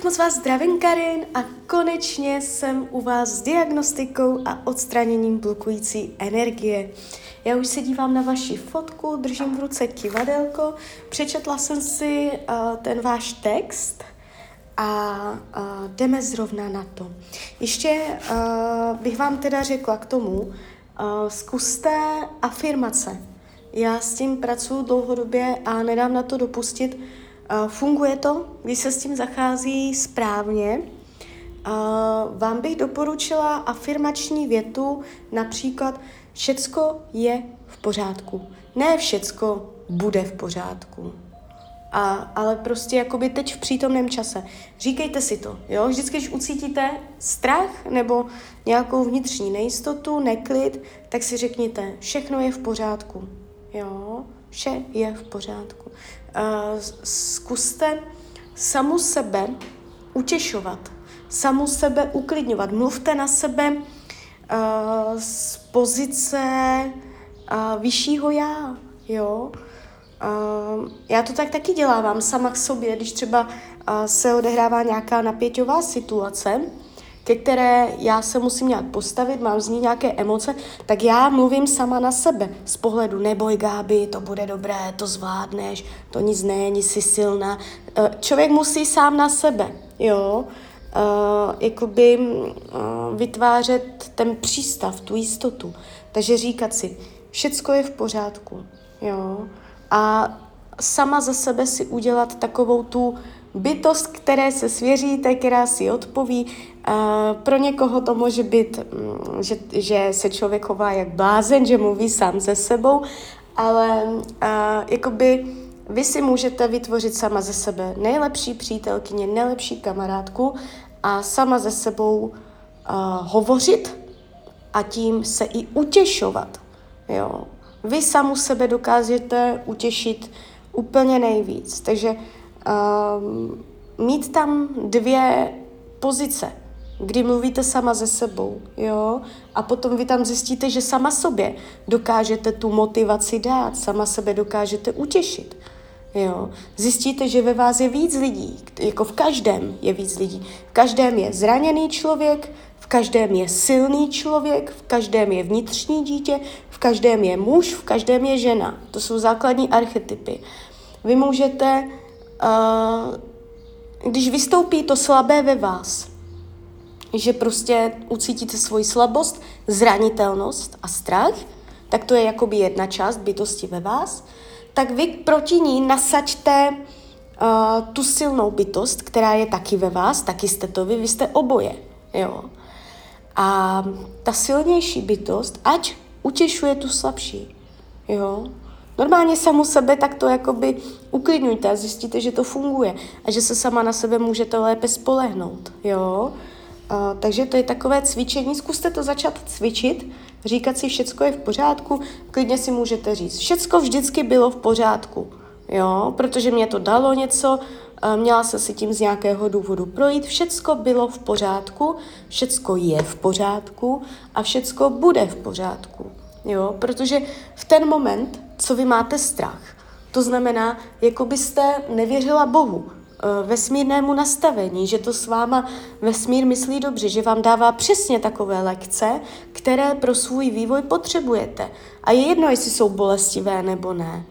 Tak moc vás zdravím, Karin, a konečně jsem u vás s diagnostikou a odstraněním blokující energie. Já už se dívám na vaši fotku, držím v ruce kivadelko, přečetla jsem si uh, ten váš text a uh, jdeme zrovna na to. Ještě uh, bych vám teda řekla k tomu, uh, zkuste afirmace. Já s tím pracuji dlouhodobě a nedám na to dopustit, Funguje to, když se s tím zachází správně. Vám bych doporučila afirmační větu, například všecko je v pořádku. Ne všecko bude v pořádku. A, ale prostě jakoby teď v přítomném čase. Říkejte si to, jo? Vždycky, když ucítíte strach nebo nějakou vnitřní nejistotu, neklid, tak si řekněte, všechno je v pořádku, jo? Vše je v pořádku. Uh, zkuste samu sebe utěšovat, samu sebe uklidňovat. Mluvte na sebe uh, z pozice uh, vyššího já, jo. Já to tak taky dělávám sama k sobě, když třeba se odehrává nějaká napěťová situace, ke které já se musím nějak postavit, mám z ní nějaké emoce, tak já mluvím sama na sebe z pohledu neboj Gáby, to bude dobré, to zvládneš, to nic není, jsi silná. Eh, člověk musí sám na sebe, jo, uh, jakoby uh, vytvářet ten přístav, tu jistotu. Takže říkat si, všecko je v pořádku, jo, a sama za sebe si udělat takovou tu bytost, které se svěříte, která si odpoví. Uh, pro někoho to může být, um, že, že se člověk chová jak blázen, že mluví sám se sebou, ale uh, jakoby vy si můžete vytvořit sama ze sebe nejlepší přítelkyně, nejlepší kamarádku a sama ze sebou uh, hovořit a tím se i utěšovat. Jo. Vy samu sebe dokážete utěšit úplně nejvíc. Takže um, mít tam dvě pozice, kdy mluvíte sama ze sebou, jo, a potom vy tam zjistíte, že sama sobě dokážete tu motivaci dát, sama sebe dokážete utěšit, jo. Zjistíte, že ve vás je víc lidí, jako v každém je víc lidí. V každém je zraněný člověk, v každém je silný člověk, v každém je vnitřní dítě, v každém je muž, v každém je žena. To jsou základní archetypy. Vy můžete uh, když vystoupí to slabé ve vás, že prostě ucítíte svoji slabost, zranitelnost a strach, tak to je jakoby jedna část bytosti ve vás, tak vy proti ní nasaďte uh, tu silnou bytost, která je taky ve vás, taky jste to vy, vy jste oboje, jo. A ta silnější bytost, ať utěšuje tu slabší, jo. Normálně samu sebe tak to jakoby uklidňujte a zjistíte, že to funguje a že se sama na sebe můžete lépe spolehnout, jo. Takže to je takové cvičení, zkuste to začat cvičit, říkat si, všecko je v pořádku, klidně si můžete říct, všecko vždycky bylo v pořádku, jo, protože mě to dalo něco, měla se si tím z nějakého důvodu projít, všecko bylo v pořádku, všecko je v pořádku a všecko bude v pořádku, jo, protože v ten moment co vy máte strach. To znamená, jako byste nevěřila Bohu, vesmírnému nastavení, že to s váma vesmír myslí dobře, že vám dává přesně takové lekce, které pro svůj vývoj potřebujete. A je jedno, jestli jsou bolestivé nebo ne.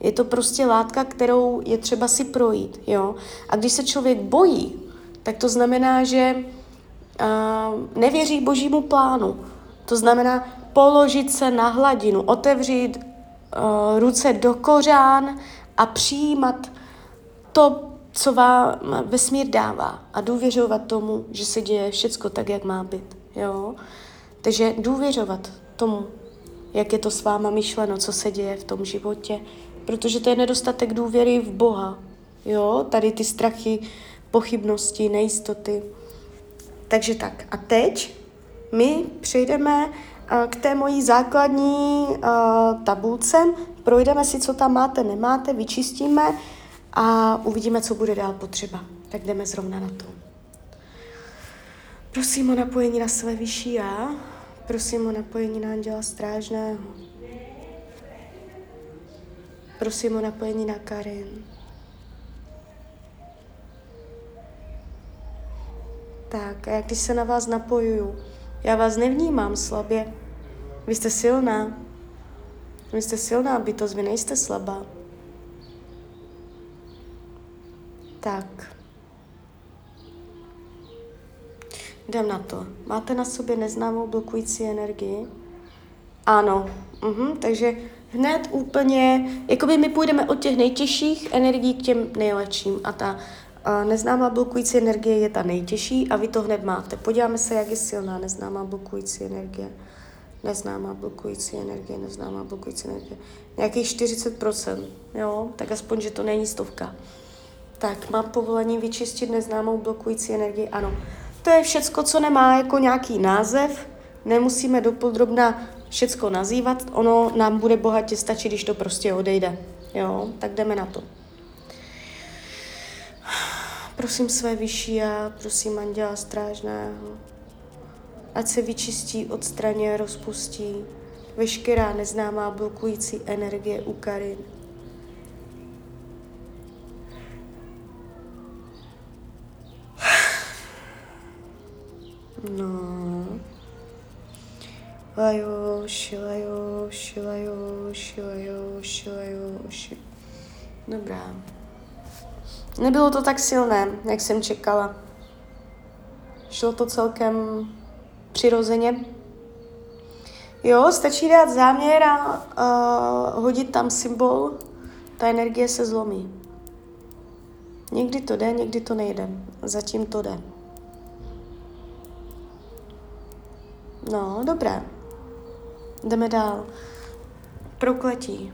Je to prostě látka, kterou je třeba si projít. Jo? A když se člověk bojí, tak to znamená, že uh, nevěří božímu plánu. To znamená položit se na hladinu, otevřít uh, ruce do kořán a přijímat to, co vám vesmír dává a důvěřovat tomu, že se děje všecko tak, jak má být. Jo? Takže důvěřovat tomu, jak je to s váma myšleno, co se děje v tom životě, protože to je nedostatek důvěry v Boha. Jo? Tady ty strachy, pochybnosti, nejistoty. Takže tak. A teď my přejdeme k té mojí základní uh, tabulce. Projdeme si, co tam máte, nemáte, vyčistíme a uvidíme, co bude dál potřeba. Tak jdeme zrovna na to. Prosím o napojení na své vyšší já. Prosím o napojení na anděla strážného. Prosím o napojení na Karin. Tak, a když se na vás napojuju, já vás nevnímám slabě. Vy jste silná. Vy jste silná bytost, vy nejste slabá. Tak. Jdem na to. Máte na sobě neznámou blokující energii? Ano. Mhm, takže hned úplně, jakoby my půjdeme od těch nejtěžších energií k těm nejlepším a ta a neznámá blokující energie je ta nejtěžší a vy to hned máte. Podíváme se, jak je silná neznámá blokující energie. Neznámá blokující energie, neznámá blokující energie. Nějakých 40%, jo? Tak aspoň, že to není stovka. Tak, mám povolení vyčistit neznámou blokující energii? Ano. To je všecko, co nemá jako nějaký název. Nemusíme dopodrobna všecko nazývat. Ono nám bude bohatě stačit, když to prostě odejde. Jo, tak jdeme na to. Prosím své vyšší a prosím anděla strážného, ať se vyčistí, odstraně, rozpustí veškerá neznámá blokující energie u Karin. No. Lajo, šilajo, šilajo, šilajo, šilajo, šilajo. Dobrá. Nebylo to tak silné, jak jsem čekala. Šlo to celkem přirozeně. Jo, stačí dát záměr a uh, hodit tam symbol, ta energie se zlomí. Někdy to jde, někdy to nejde. Zatím to jde. No, dobré. Jdeme dál. Prokletí.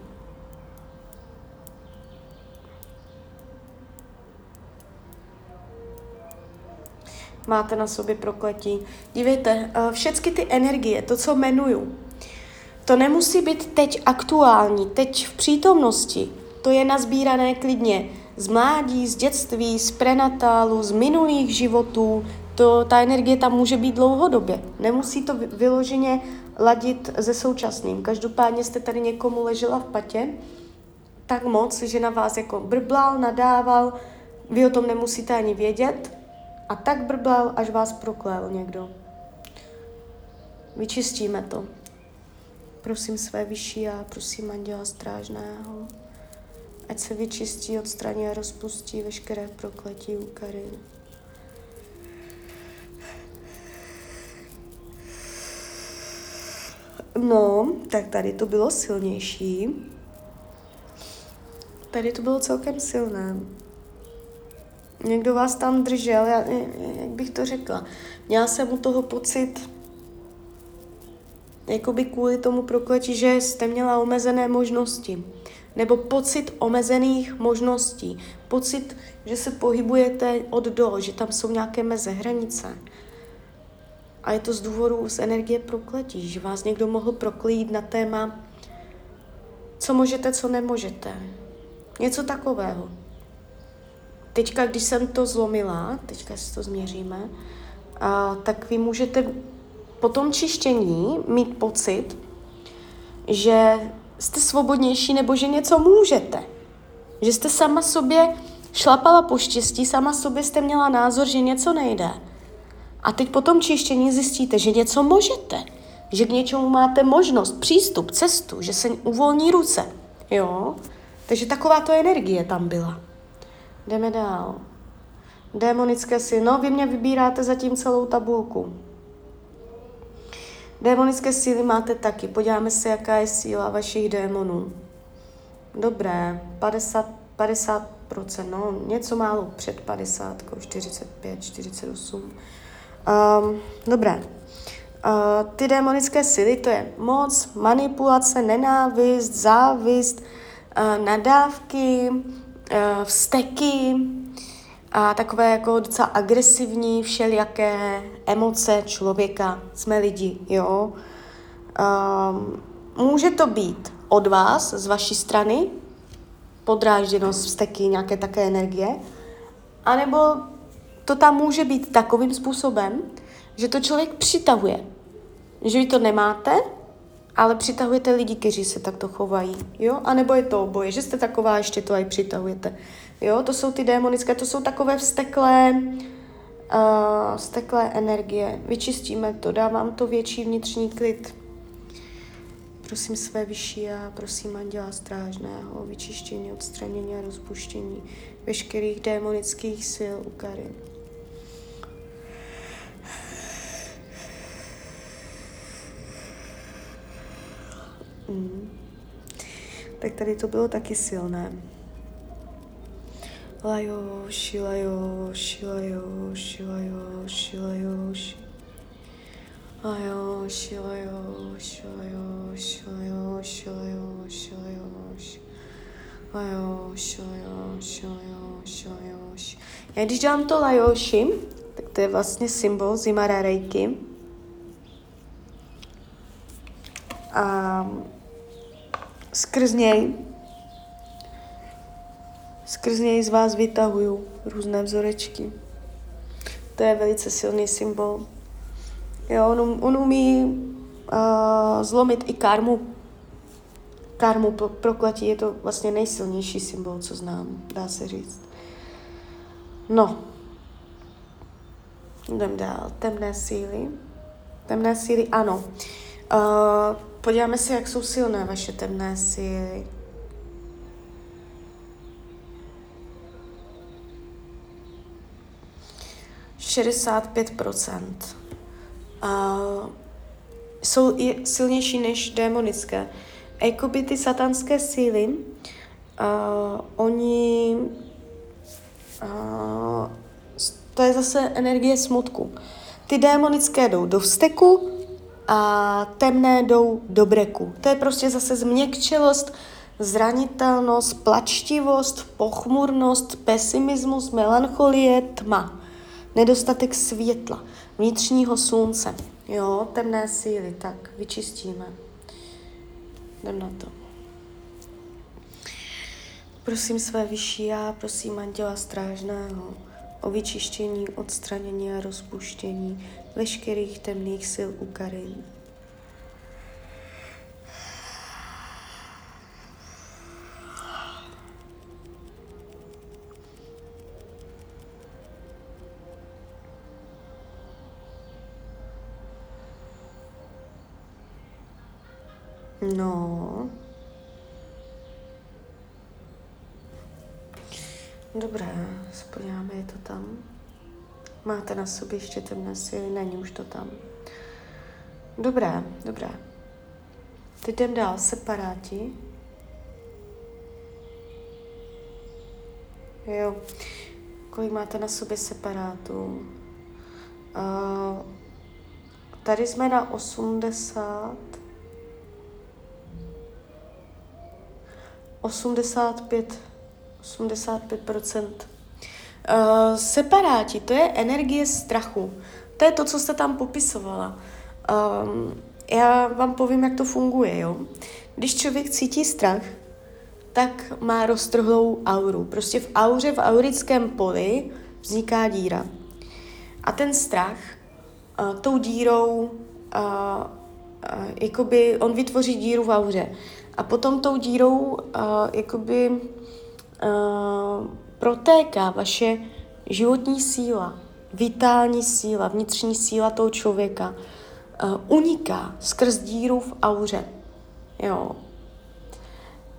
máte na sobě prokletí. Dívejte, eh, všechny ty energie, to, co jmenuju, to nemusí být teď aktuální, teď v přítomnosti. To je nazbírané klidně z mládí, z dětství, z prenatálu, z minulých životů. To, ta energie tam může být dlouhodobě. Nemusí to vyloženě ladit se současným. Každopádně jste tady někomu ležela v patě tak moc, že na vás jako brblal, nadával, vy o tom nemusíte ani vědět, a tak brblal, až vás proklél někdo. Vyčistíme to. Prosím své vyšší a prosím anděla strážného, ať se vyčistí, odstraní a rozpustí veškeré prokletí u Kariny. No, tak tady to bylo silnější. Tady to bylo celkem silné někdo vás tam držel, já, jak bych to řekla. Měla jsem u toho pocit, jakoby kvůli tomu prokletí, že jste měla omezené možnosti. Nebo pocit omezených možností. Pocit, že se pohybujete od do, že tam jsou nějaké meze, hranice. A je to z důvodu z energie prokletí, že vás někdo mohl proklít na téma, co můžete, co nemůžete. Něco takového. Teďka, když jsem to zlomila, teďka si to změříme, a, tak vy můžete po tom čištění mít pocit, že jste svobodnější nebo že něco můžete. Že jste sama sobě šlapala po štěstí, sama sobě jste měla názor, že něco nejde. A teď po tom čištění zjistíte, že něco můžete. Že k něčemu máte možnost, přístup, cestu, že se uvolní ruce. Jo? Takže taková to energie tam byla. Jdeme dál. Démonické síly. No, vy mě vybíráte zatím celou tabulku. Démonické síly máte taky. Podíváme se, jaká je síla vašich démonů. Dobré, 50, 50%, no něco málo před 50, 45, 48. Um, dobré. Uh, ty démonické síly, to je moc, manipulace, nenávist, závist, uh, nadávky, uh, vzteky a takové jako docela agresivní všelijaké emoce člověka. Jsme lidi, jo. Um, může to být od vás, z vaší strany, podrážděnost, vzteky, nějaké také energie, anebo to tam může být takovým způsobem, že to člověk přitahuje. Že vy to nemáte, ale přitahujete lidi, kteří se takto chovají, jo? A nebo je to oboje, že jste taková, ještě to aj přitahujete, jo? To jsou ty démonické, to jsou takové vzteklé, uh, steklé energie. Vyčistíme to, dávám to větší vnitřní klid. Prosím své vyšší a prosím anděla strážného o vyčištění, odstranění a rozpuštění veškerých démonických sil u Karin. Mm. Tak tady to bylo taky silné. Lajoši, lajoši, lajoši, lajoši, lajoši. Lajoši, lajoši, lajoši, lajoši, lajoši, lajoši. Lajoši, lajoši, lajoši, lajoši. Já když dám to lajoši, tak to je vlastně symbol Zimara Reiki. A skrz něj skrz něj z vás vytahuju různé vzorečky. To je velice silný symbol. Jo, on, um, on umí uh, zlomit i karmu. Karmu pro, prokletí je to vlastně nejsilnější symbol, co znám, dá se říct. No. Jdem dál. Temné síly. Temné síly, ano. Uh, podíváme se, jak jsou silné vaše temné síly. 65%. A jsou i silnější než démonické. Jakoby ty satanské síly, uh, oni, uh, to je zase energie smutku. Ty démonické jdou do vzteku a temné jdou do breku. To je prostě zase změkčelost, zranitelnost, plačtivost, pochmurnost, pesimismus, melancholie, tma nedostatek světla, vnitřního slunce, jo, temné síly, tak vyčistíme. Jdem na to. Prosím své vyšší já, prosím Anděla Strážného o vyčištění, odstranění a rozpuštění veškerých temných sil u Karin. No. Dobré, podíváme, je to tam. Máte na sobě ještě temné síly, není už to tam. Dobré, dobré. Teď jdem dál, separáti. Jo. Kolik máte na sobě separátů? Uh, tady jsme na 80. 85, 85%. Uh, separáti, to je energie strachu. To je to, co jste tam popisovala. Um, já vám povím, jak to funguje. Jo? Když člověk cítí strach, tak má roztrhlou auru. Prostě v auře, v aurickém poli vzniká díra. A ten strach uh, tou dírou, uh, uh, jakoby on vytvoří díru v auře. A potom tou dírou uh, jakoby uh, protéká vaše životní síla, vitální síla, vnitřní síla toho člověka. Uh, uniká skrz díru v auře. Jo.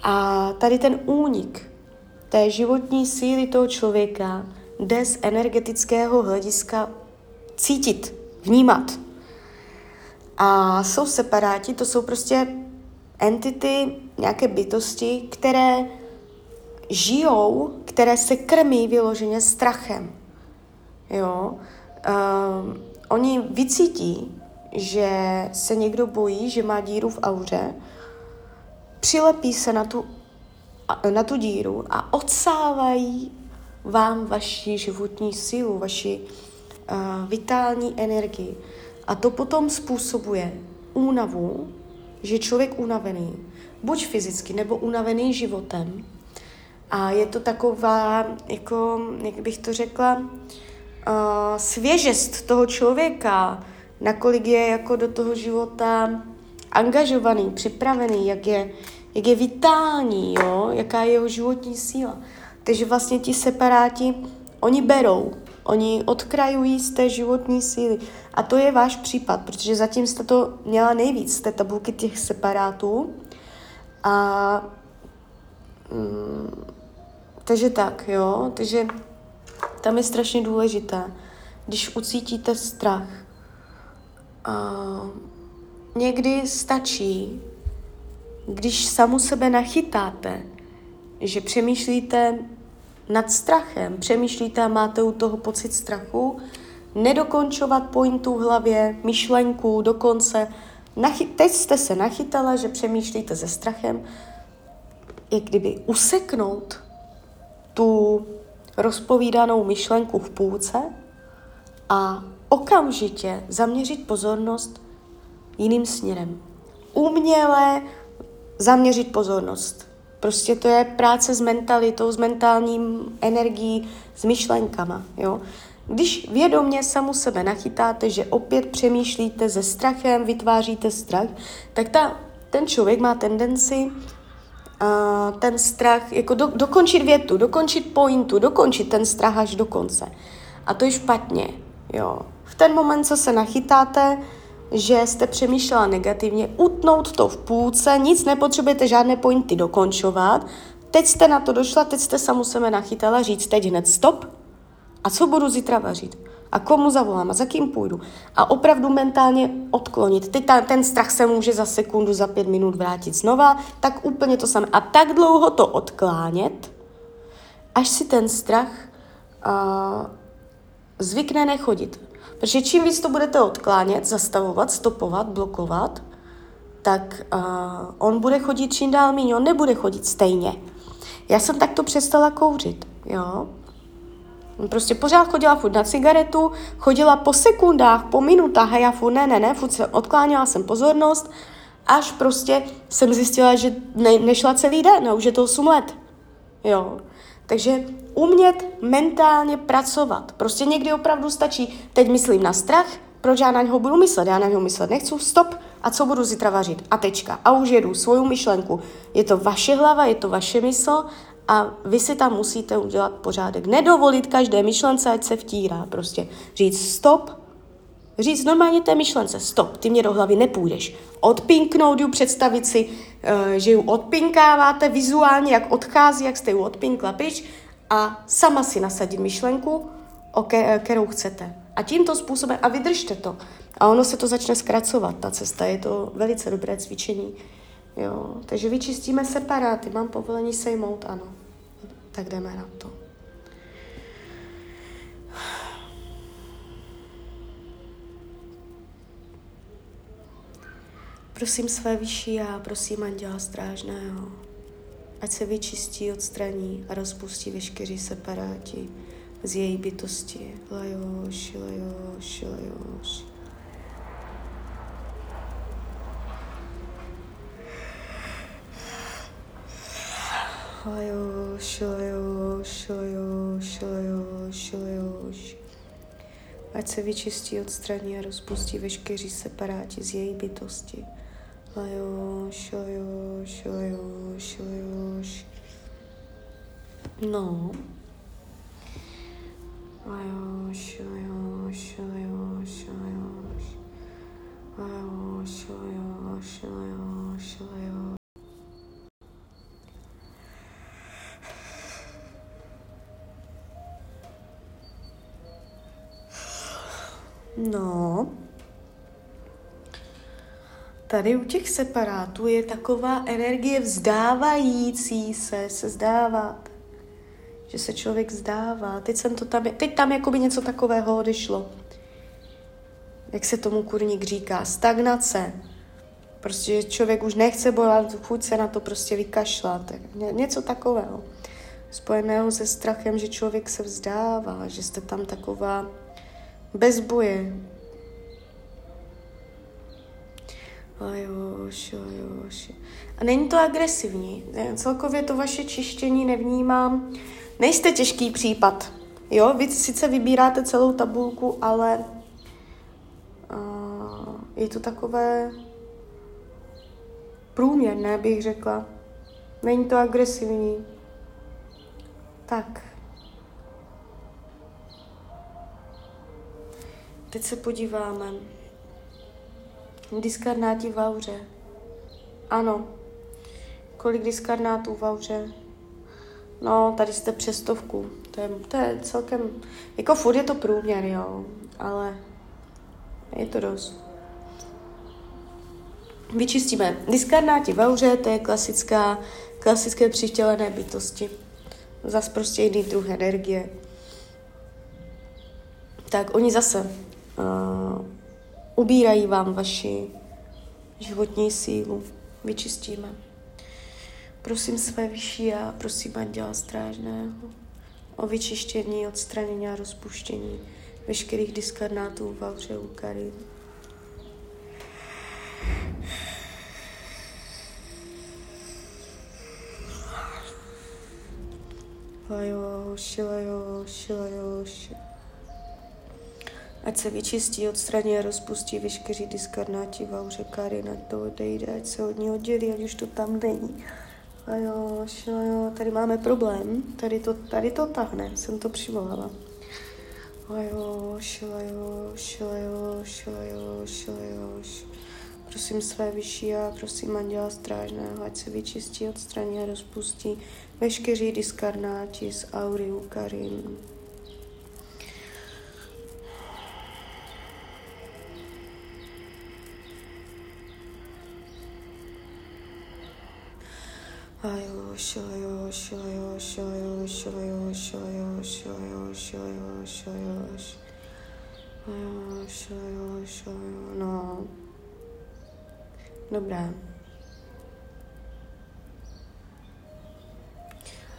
A tady ten únik té životní síly toho člověka jde z energetického hlediska cítit, vnímat. A jsou separáti, to jsou prostě entity, nějaké bytosti, které žijou, které se krmí vyloženě strachem. Jo? Um, oni vycítí, že se někdo bojí, že má díru v auře, přilepí se na tu, na tu díru a odsávají vám vaši životní sílu, vaši uh, vitální energii. A to potom způsobuje únavu, že člověk unavený, buď fyzicky, nebo unavený životem. A je to taková, jako, jak bych to řekla, uh, svěžest toho člověka, nakolik je jako do toho života angažovaný, připravený, jak je, jak je vitální, jo? jaká je jeho životní síla. Takže vlastně ti separáti, oni berou Oni odkrajují z té životní síly. A to je váš případ, protože zatím jste to měla nejvíc, z té tabulky těch separátů. A mm, takže tak, jo. Takže tam je strašně důležité, když ucítíte strach. A někdy stačí, když samu sebe nachytáte, že přemýšlíte nad strachem, přemýšlíte a máte u toho pocit strachu, nedokončovat pointu v hlavě, myšlenku dokonce. Nachy- teď jste se nachytala, že přemýšlíte se strachem, jak kdyby useknout tu rozpovídanou myšlenku v půlce a okamžitě zaměřit pozornost jiným směrem. Uměle zaměřit pozornost. Prostě to je práce s mentalitou, s mentálním energií, s myšlenkama. Jo? Když vědomě samu sebe nachytáte, že opět přemýšlíte se strachem, vytváříte strach, tak ta, ten člověk má tendenci ten strach, jako do, dokončit větu, dokončit pointu, dokončit ten strach až do konce. A to je špatně. Jo. V ten moment, co se nachytáte, že jste přemýšlela negativně, utnout to v půlce, nic nepotřebujete žádné pointy dokončovat, teď jste na to došla, teď jste samu sebe nachytala, říct teď hned stop a co budu zítra vařit a komu zavolám a za kým půjdu a opravdu mentálně odklonit. Teď ta, ten strach se může za sekundu, za pět minut vrátit znova, tak úplně to samé. A tak dlouho to odklánět, až si ten strach uh, zvykne nechodit. Protože čím víc to budete odklánět, zastavovat, stopovat, blokovat, tak uh, on bude chodit čím dál méně, on nebude chodit stejně. Já jsem takto přestala kouřit, jo. Prostě pořád chodila furt na cigaretu, chodila po sekundách, po minutách a já furt ne, ne, ne, furt se odkláněla jsem pozornost, až prostě jsem zjistila, že ne, nešla celý den a už je to 8 let. Jo. Takže umět mentálně pracovat. Prostě někdy opravdu stačí, teď myslím na strach, proč já na něho budu myslet? Já na něho myslet nechci, stop, a co budu zítra vařit? A tečka. A už jedu svou myšlenku. Je to vaše hlava, je to vaše mysl a vy si tam musíte udělat pořádek. Nedovolit každé myšlence, ať se vtírá. Prostě říct stop, říct normálně té myšlence, stop, ty mě do hlavy nepůjdeš. Odpinknout ju, představit si, eh, že ju odpinkáváte vizuálně, jak odchází, jak jste ju odpinkla pryč a sama si nasadit myšlenku, o kterou chcete. A tímto způsobem, a vydržte to. A ono se to začne zkracovat, ta cesta, je to velice dobré cvičení. Jo, takže vyčistíme separáty, mám povolení sejmout, ano. Tak jdeme na to. Prosím své vyšší já, prosím anděla strážného, ať se vyčistí, odstraní a rozpustí veškerý separáti z její bytosti. Lajoš, lajoš, lajoš. Lajoš, lajoš, lajoš, lajoš, lajoš. Ať se vyčistí, odstraní a rozpustí veškerý separáti z její bytosti. Lajoš, lajoš, lajoš, lajoš. No. Lajoš, lajoš, lajoš, lajoš. Lajoš, lajoš, lajoš, lajoš. No, tady u těch separátů je taková energie vzdávající se, se zdávat. Že se člověk zdává. Teď, jsem to tam, teď tam jakoby něco takového odešlo. Jak se tomu kurník říká, stagnace. Prostě člověk už nechce bojovat, chuť se na to prostě vykašlat. Ně, něco takového. Spojeného se strachem, že člověk se vzdává, že jste tam taková bez boje. Lajoš, lajoš. A není to agresivní. Celkově to vaše čištění nevnímám. Nejste těžký případ. Jo, vy sice vybíráte celou tabulku, ale je to takové průměrné, bych řekla. Není to agresivní. Tak. Teď se podíváme. Diskarnáti v auře. Ano. Kolik diskarnátů v auře? No, tady jste přestovku. To je, to je celkem, jako furt je to průměr, jo, ale je to dost. Vyčistíme. Diskarnáti v auře, to je klasická, klasické přištělené bytosti. Zas prostě jiný druh energie. Tak oni zase uh, ubírají vám vaši životní sílu. Vyčistíme. Prosím své vyšší a prosím Anděla Strážného o vyčištění, odstranění a rozpuštění veškerých diskarnátů v auře Karin. Lajoš, lajoš, lajoš. Ať se vyčistí, odstraní a rozpustí veškerý diskarnáti v auře Karin, ať to odejde, ať se od ní oddělí, ať už to tam není. A jo, jo, tady máme problém, tady to, tady to tahne, jsem to přivolala. A jo, šilajoš, šilajoš, šilajoš, šilajoš. Prosím své vyšší a prosím anděla strážného, ať se vyčistí, odstraní a rozpustí veškerý diskarnáti z aury Karin. No. Dobré.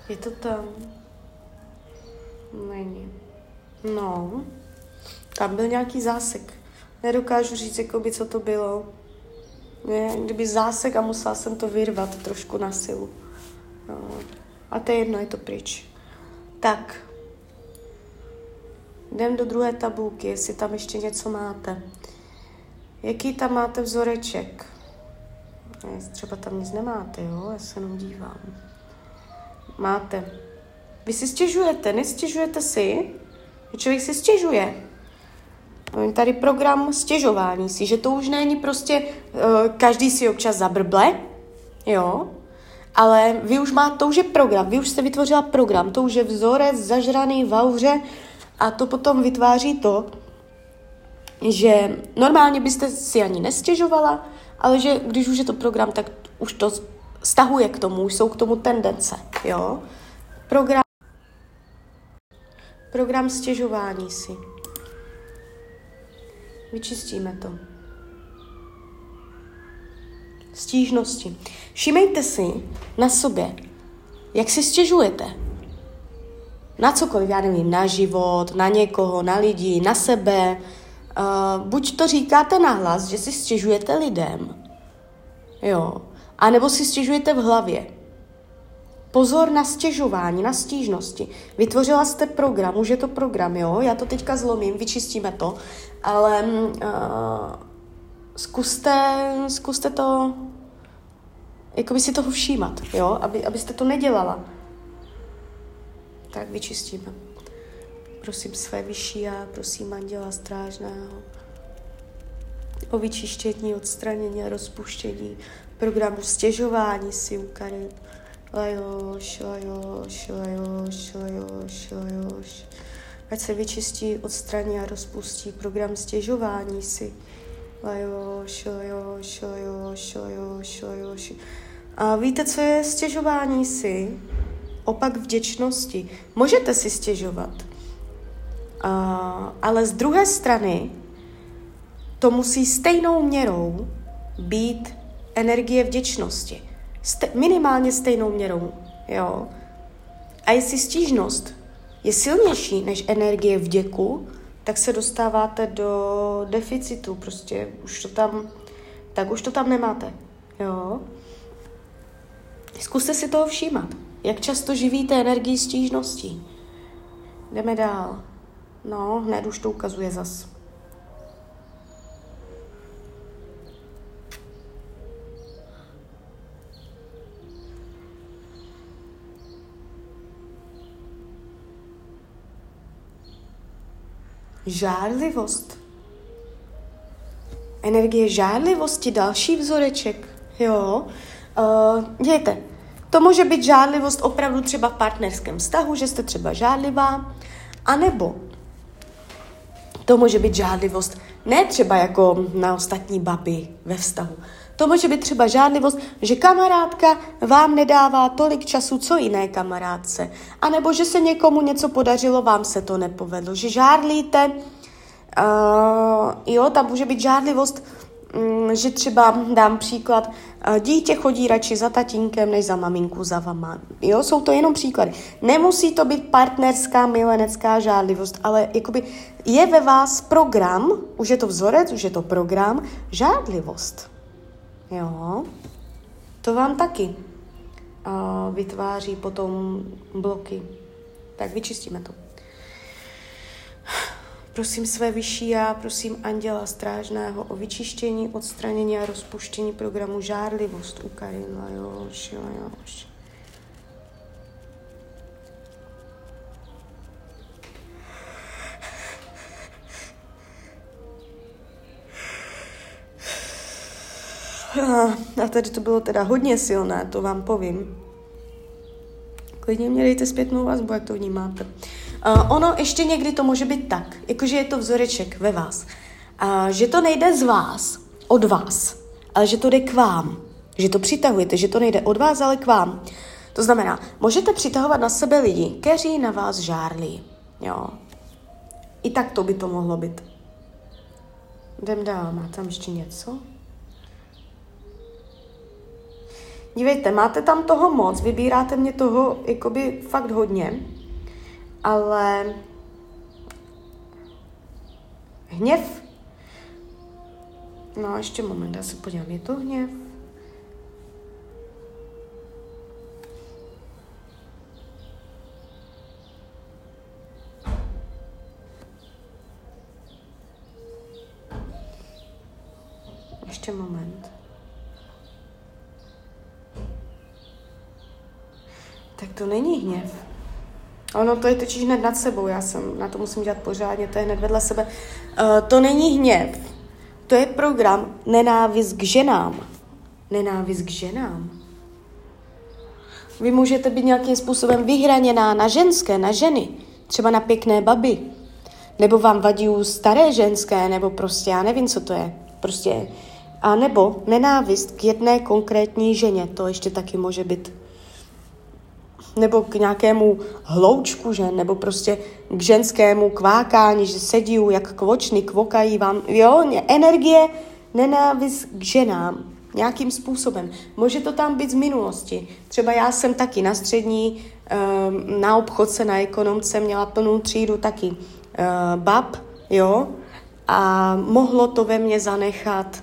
Je to tam? Není. No. Tam byl nějaký zásek. Nedokážu říct, jako by, co to bylo. Ne, kdyby zásek a musela jsem to vyrvat trošku na silu. No. A to je jedno, je to pryč. Tak. Jdem do druhé tabulky, jestli tam ještě něco máte. Jaký tam máte vzoreček? Třeba tam nic nemáte, jo? Já se jenom dívám. Máte. Vy si stěžujete, nestěžujete si? Člověk si stěžuje. Tady program stěžování si, že to už není prostě uh, každý si občas zabrble, jo, ale vy už máte, to už je program, vy už jste vytvořila program, to už je vzorec zažraný v auře a to potom vytváří to, že normálně byste si ani nestěžovala, ale že když už je to program, tak už to stahuje k tomu, už jsou k tomu tendence, jo. Program, program stěžování si. Vyčistíme to. Stížnosti. Všimejte si na sobě, jak si stěžujete. Na cokoliv, já nevím, na život, na někoho, na lidi, na sebe. Uh, buď to říkáte nahlas, že si stěžujete lidem, jo, anebo si stěžujete v hlavě. Pozor na stěžování, na stížnosti. Vytvořila jste program, už je to program, jo? Já to teďka zlomím, vyčistíme to, ale uh, zkuste, zkuste to, jako by si toho všímat, jo? Aby, abyste to nedělala. Tak vyčistíme. Prosím své vyšší a prosím anděla strážného o vyčištění, odstranění a rozpuštění programu stěžování si u karet lajoš, lajoš, lajoš, lajoš, lajoš. Ať se vyčistí, odstraní a rozpustí program stěžování si. Lajoš, lajoš, lajoš, lajoš, lajoš. A víte, co je stěžování si? Opak vděčnosti. Můžete si stěžovat. A, ale z druhé strany to musí stejnou měrou být energie vděčnosti ste, minimálně stejnou měrou. Jo? A jestli stížnost je silnější než energie vděku, tak se dostáváte do deficitu, prostě už to tam, tak už to tam nemáte. Jo? Zkuste si toho všímat. Jak často živíte energii stížností? Jdeme dál. No, hned už to ukazuje zas. Žárlivost. energie žádlivosti, další vzoreček, jo. Uh, dějte, to může být žádlivost opravdu třeba v partnerském vztahu, že jste třeba žádlivá, anebo to může být žádlivost ne třeba jako na ostatní baby ve vztahu. To může být třeba žádlivost, že kamarádka vám nedává tolik času, co jiné kamarádce. A nebo že se někomu něco podařilo, vám se to nepovedlo. Že žádlíte, uh, jo, tam může být žádlivost, um, že třeba dám příklad, uh, dítě chodí radši za tatínkem, než za maminku, za vama. Jo, jsou to jenom příklady. Nemusí to být partnerská, milenecká žádlivost, ale jakoby je ve vás program, už je to vzorec, už je to program, žádlivost. Jo, to vám taky uh, vytváří potom bloky. Tak vyčistíme to. Prosím své vyšší já, prosím anděla strážného o vyčištění, odstranění a rozpuštění programu žárlivost u Karina. Jož, jo, A tady to bylo teda hodně silné, to vám povím. Klidně mě dejte zpětnou vazbu, jak to vnímáte. Uh, ono ještě někdy to může být tak, jakože je to vzoreček ve vás. Uh, že to nejde z vás, od vás, ale že to jde k vám. Že to přitahujete, že to nejde od vás, ale k vám. To znamená, můžete přitahovat na sebe lidi, kteří na vás žárlí. Jo. I tak to by to mohlo být. Jdem dál, má tam ještě něco? Dívejte, máte tam toho moc, vybíráte mě toho jakoby fakt hodně, ale hněv, no ještě moment, já se podívám, je to hněv? Ještě moment. To není hněv. Ono to je totiž hned nad sebou, já jsem na to musím dělat pořádně, to je hned vedle sebe. Uh, to není hněv, to je program nenávist k ženám. Nenávist k ženám. Vy můžete být nějakým způsobem vyhraněná na ženské, na ženy, třeba na pěkné baby. Nebo vám vadí staré ženské, nebo prostě, já nevím, co to je. Prostě, a nebo nenávist k jedné konkrétní ženě, to ještě taky může být nebo k nějakému hloučku žen, nebo prostě k ženskému kvákání, že sedí jak kvočny, kvokají vám, jo, energie, nenávist k ženám, nějakým způsobem. Může to tam být z minulosti. Třeba já jsem taky na střední, ehm, na obchodce, na ekonomce měla plnou třídu taky eh, bab, jo, a mohlo to ve mně zanechat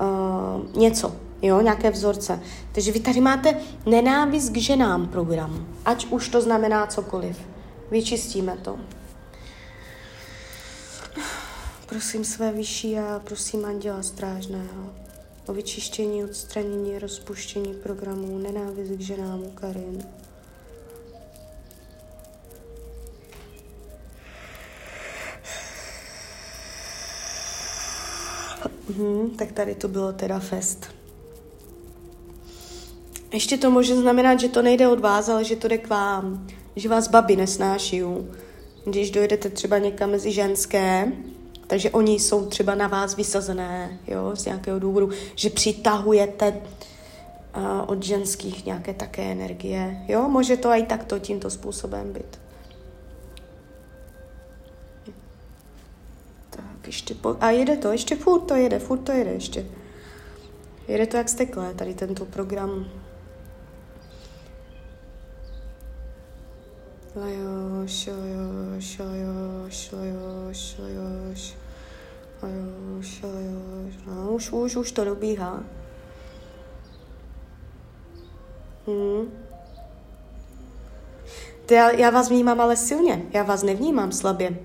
uh, něco jo, nějaké vzorce. Takže vy tady máte nenávist k ženám program, ať už to znamená cokoliv. Vyčistíme to. Prosím své vyšší a prosím anděla strážného o vyčištění, odstranění, rozpuštění programů nenávist k ženám Karin. Hmm, tak tady to bylo teda fest. Ještě to může znamenat, že to nejde od vás, ale že to jde k vám. Že vás babi nesnáší. Když dojdete třeba někam mezi ženské, takže oni jsou třeba na vás vysazené, jo, z nějakého důvodu, že přitahujete uh, od ženských nějaké také energie, jo, může to i takto tímto způsobem být. Tak, ještě po... A jede to, ještě furt to jede, furt to jede ještě. Jede to jak steklé, tady tento program. Lajoš, lajoš, lajoš, lajoš, lajoš, lajoš, lajoš. No, už, už, už to dobíhá. Hmm. Já, já vás vnímám ale silně, já vás nevnímám slabě.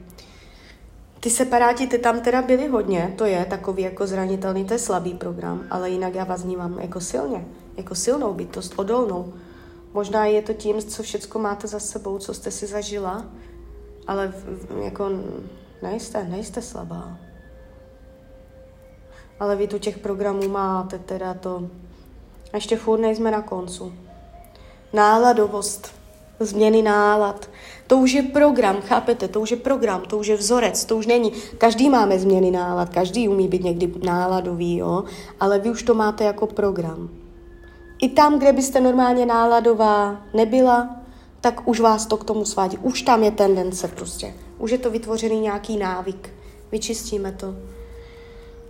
Ty separáti, ty tam teda byli hodně, to je takový jako zranitelný, to je slabý program, ale jinak já vás vnímám jako silně, jako silnou bytost, odolnou. Možná je to tím, co všechno máte za sebou, co jste si zažila, ale jako nejste, nejste slabá. ale vy tu těch programů máte teda to. A ještě furt nejsme na koncu. Náladovost, změny nálad. To už je program, chápete? To už je program, to už je vzorec, to už není. Každý máme změny nálad, každý umí být někdy náladový, jo? ale vy už to máte jako program. I tam, kde byste normálně náladová nebyla, tak už vás to k tomu svádí. Už tam je tendence prostě. Už je to vytvořený nějaký návyk. Vyčistíme to.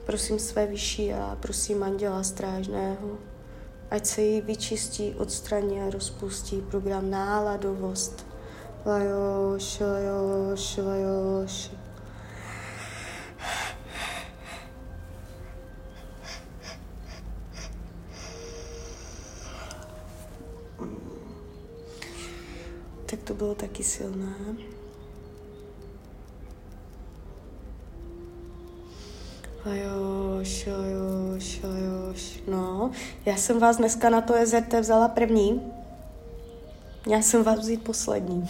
Prosím své vyšší a prosím anděla strážného, ať se jí vyčistí, odstraní a rozpustí program náladovost. Lajoš, lajoš, lajoš. Tak to bylo taky silné. Ajoš, ajoš, ajoš. No, já jsem vás dneska na to EZT vzala první. Já jsem vás vzít poslední.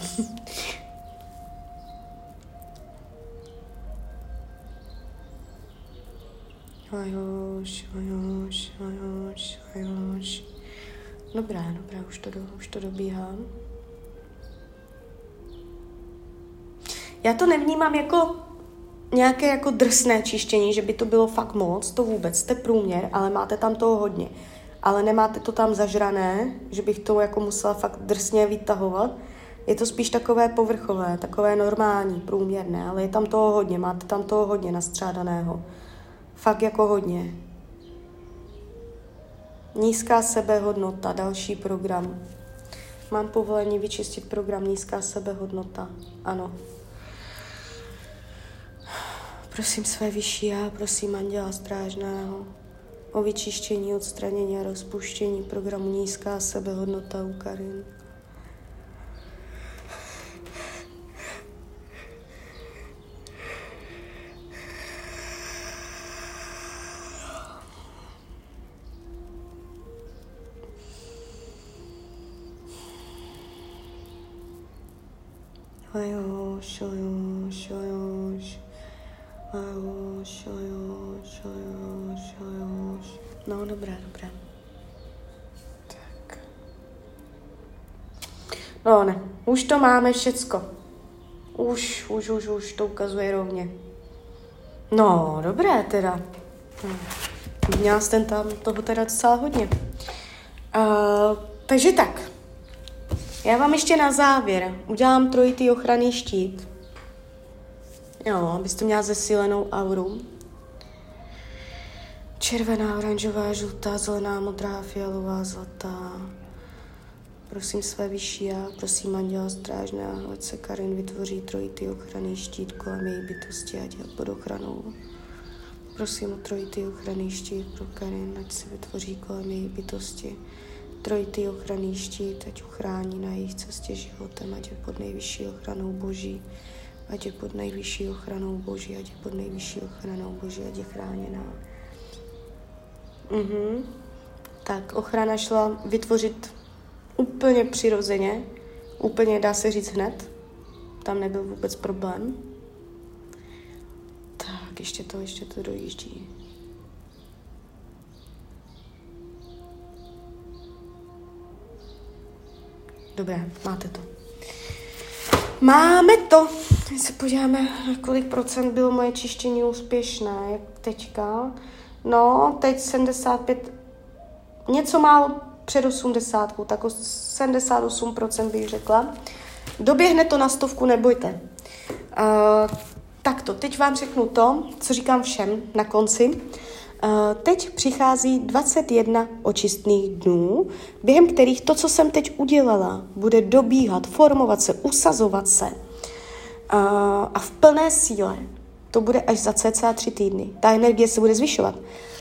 ajoš, ajoš, ajoš, ajoš. Dobrá, dobrá, už to, do, už to dobíhám. Já to nevnímám jako nějaké jako drsné čištění, že by to bylo fakt moc, to vůbec, jste průměr, ale máte tam toho hodně. Ale nemáte to tam zažrané, že bych to jako musela fakt drsně vytahovat. Je to spíš takové povrchové, takové normální, průměrné, ale je tam toho hodně, máte tam toho hodně nastřádaného. Fakt jako hodně. Nízká sebehodnota, další program. Mám povolení vyčistit program Nízká sebehodnota. Ano. Prosím své vyšší já, prosím Anděla Strážného o vyčištění, odstranění a rozpuštění programu Nízká sebehodnota u Karin. To máme všecko. Už, už, už, už to ukazuje rovně. No, dobré teda. Hm. Měla jsem tam toho teda docela hodně. Uh, takže tak. Já vám ještě na závěr udělám trojitý ochranný štít. Jo, abyste měla zesílenou auru. Červená, oranžová, žlutá, zelená, modrá, fialová, zlatá. Prosím své vyšší já, prosím anděla strážného, ať se Karin vytvoří trojitý ochranný štít kolem její bytosti, ať je pod ochranou. Prosím o trojitý ochranný štít pro Karin, ať se vytvoří kolem její bytosti. Trojitý ochranný štít, ať uchrání na jejich cestě životem, ať je pod nejvyšší ochranou Boží ať je pod nejvyšší ochranou Boží, ať je pod nejvyšší ochranou Boží, ať je chráněná. Mhm. Tak ochrana šla vytvořit úplně přirozeně, úplně dá se říct hned. Tam nebyl vůbec problém. Tak, ještě to, ještě to dojíždí. Dobré, máte to. Máme to. Teď se podíváme, kolik procent bylo moje čištění úspěšné. Teďka? No, teď 75, něco málo před 80, tak o 78% bych řekla. Doběhne to na stovku, nebojte. Uh, takto, teď vám řeknu to, co říkám všem na konci. Eh, teď přichází 21 očistných dnů, během kterých to, co jsem teď udělala, bude dobíhat, formovat se, usazovat se. Eh, a v plné síle to bude až za cca tři týdny. Ta energie se bude zvyšovat.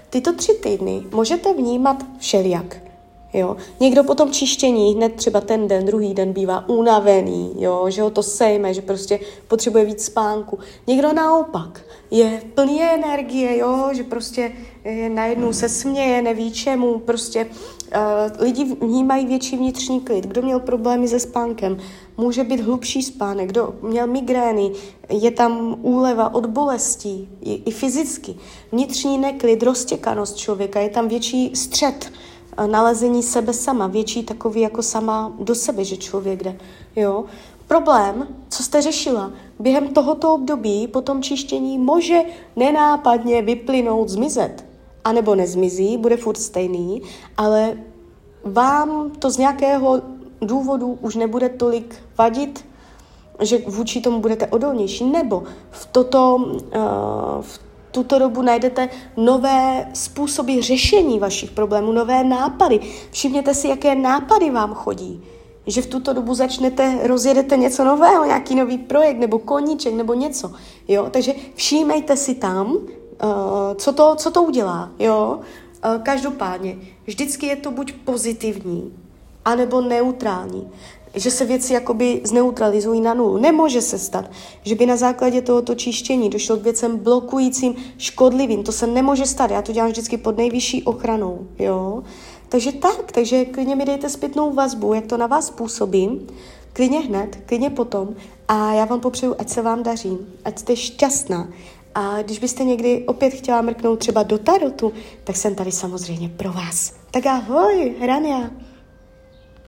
Tyto tři týdny můžete vnímat všelijak. Jo. Někdo po tom čištění hned třeba ten den, druhý den bývá unavený, jo, že ho to sejme, že prostě potřebuje víc spánku. Někdo naopak je plný energie, jo, že prostě najednou se směje, neví čemu, prostě Uh, lidi vnímají větší vnitřní klid. Kdo měl problémy se spánkem, může být hlubší spánek. Kdo měl migrény, je tam úleva od bolestí, i, i fyzicky. Vnitřní neklid, roztěkanost člověka, je tam větší střed, nalezení sebe sama, větší takový jako sama do sebe, že člověk jde. Jo? Problém, co jste řešila, během tohoto období po tom čištění může nenápadně vyplynout, zmizet. A nebo nezmizí, bude furt stejný, ale vám to z nějakého důvodu už nebude tolik vadit, že vůči tomu budete odolnější, nebo v, toto, uh, v tuto dobu najdete nové způsoby řešení vašich problémů, nové nápady. Všimněte si, jaké nápady vám chodí. Že v tuto dobu začnete, rozjedete něco nového, nějaký nový projekt, nebo koníček, nebo něco, jo, takže všímejte si tam, uh, co, to, co to udělá, jo, uh, každopádně, vždycky je to buď pozitivní, anebo neutrální, že se věci jakoby zneutralizují na nulu. Nemůže se stát, že by na základě tohoto čištění došlo k věcem blokujícím, škodlivým. To se nemůže stát. Já to dělám vždycky pod nejvyšší ochranou. Jo? Takže tak, takže klidně mi dejte zpětnou vazbu, jak to na vás působí, klidně hned, klidně potom a já vám popřeju, ať se vám daří, ať jste šťastná. A když byste někdy opět chtěla mrknout třeba do tarotu, tak jsem tady samozřejmě pro vás. Tak ahoj, Rania.